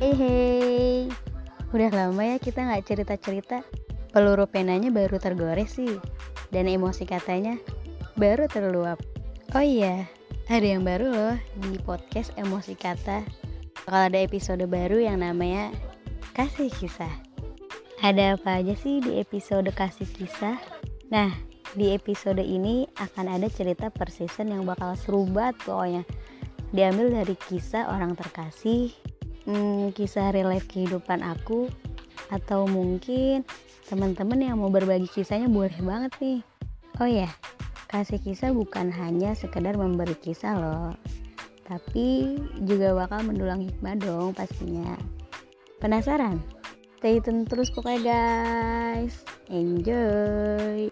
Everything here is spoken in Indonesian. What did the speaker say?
Hey hey Udah lama ya kita nggak cerita-cerita. Peluru penanya baru tergores sih. Dan emosi katanya baru terluap. Oh iya, ada yang baru loh di podcast Emosi Kata. Kalau ada episode baru yang namanya Kasih Kisah. Ada apa aja sih di episode Kasih Kisah? Nah, di episode ini akan ada cerita per season yang bakal seru banget pokoknya. Diambil dari kisah orang terkasih hmm, kisah real life kehidupan aku atau mungkin teman-teman yang mau berbagi kisahnya boleh banget nih. Oh ya kasih kisah bukan hanya sekedar memberi kisah loh tapi juga bakal mendulang hikmah dong pastinya. Penasaran? Stay tune terus pokoknya guys. Enjoy